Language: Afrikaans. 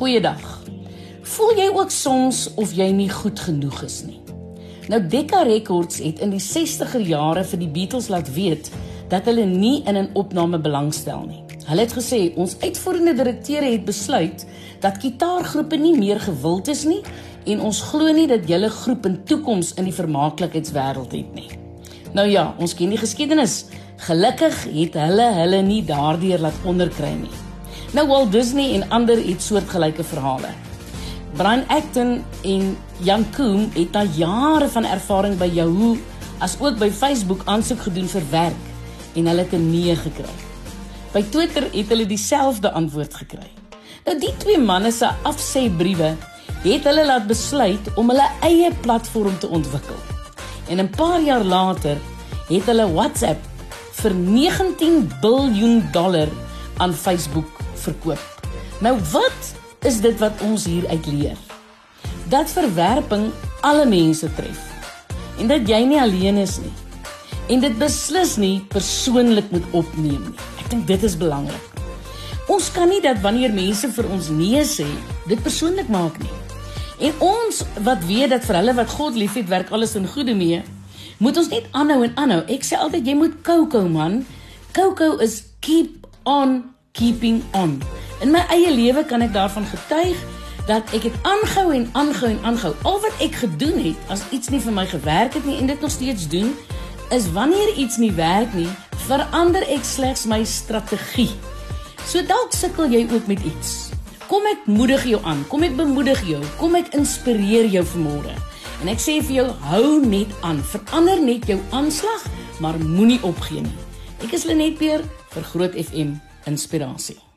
Goeiedag. Voel jy ook soms of jy nie goed genoeg is nie? Nou Decca Records het in die 60er jare vir die Beatles laat weet dat hulle nie in 'n opname belangstel nie. Hulle het gesê ons uitvoerende direkteure het besluit dat gitaargroepe nie meer gewild is nie en ons glo nie dat julle groep in toekoms in die vermaaklikheidswêreld het nie. Nou ja, ons ken die geskiedenis. Gelukkig het hulle hulle nie daardeur laat onderkry nie. Nou Walt Disney en ander het soortgelyke verhale. Brian Acton en Jan Koum het na jare van ervaring by Yahoo as ook by Facebook aansoek gedoen vir werk en hulle het 'n nee gekry. By Twitter het hulle dieselfde antwoord gekry. Nou die twee manne se afsêbriewe het hulle laat besluit om hulle eie platform te ontwikkel. En 'n paar jaar later het hulle WhatsApp vir 19 miljard dollar aan Facebook verkoop. Nou wat is dit wat ons hier uit leer? Dat verwerping alle mense tref en dat jy nie alleen is nie. En dit beslis nie persoonlik moet opneem nie. Ek dink dit is belangrik. Ons kan nie dat wanneer mense vir ons nee sê, dit persoonlik maak nie. En ons wat weet dat vir hulle wat God liefhet, werk alles in goeie mee, moet ons net aanhou en aanhou. Ek sê altyd jy moet Coco man. Coco is keep on keeping on. In my eie lewe kan ek daarvan getuig dat ek het aangehou en aangehou en aangehou. Al wat ek gedoen het as iets nie vir my gewerk het nie en dit nog steeds doen, is wanneer iets nie werk nie, verander ek slegs my strategie. So dalk sukkel jy ook met iets. Kom ek moedig jou aan. Kom ek bemoedig jou. Kom ek inspireer jou vanmôre. En ek sê vir jou, hou net aan. Verander net jou aanslag, maar moenie opgee nie. Ek is Lenet Peer vir Groot FM en Speranzia.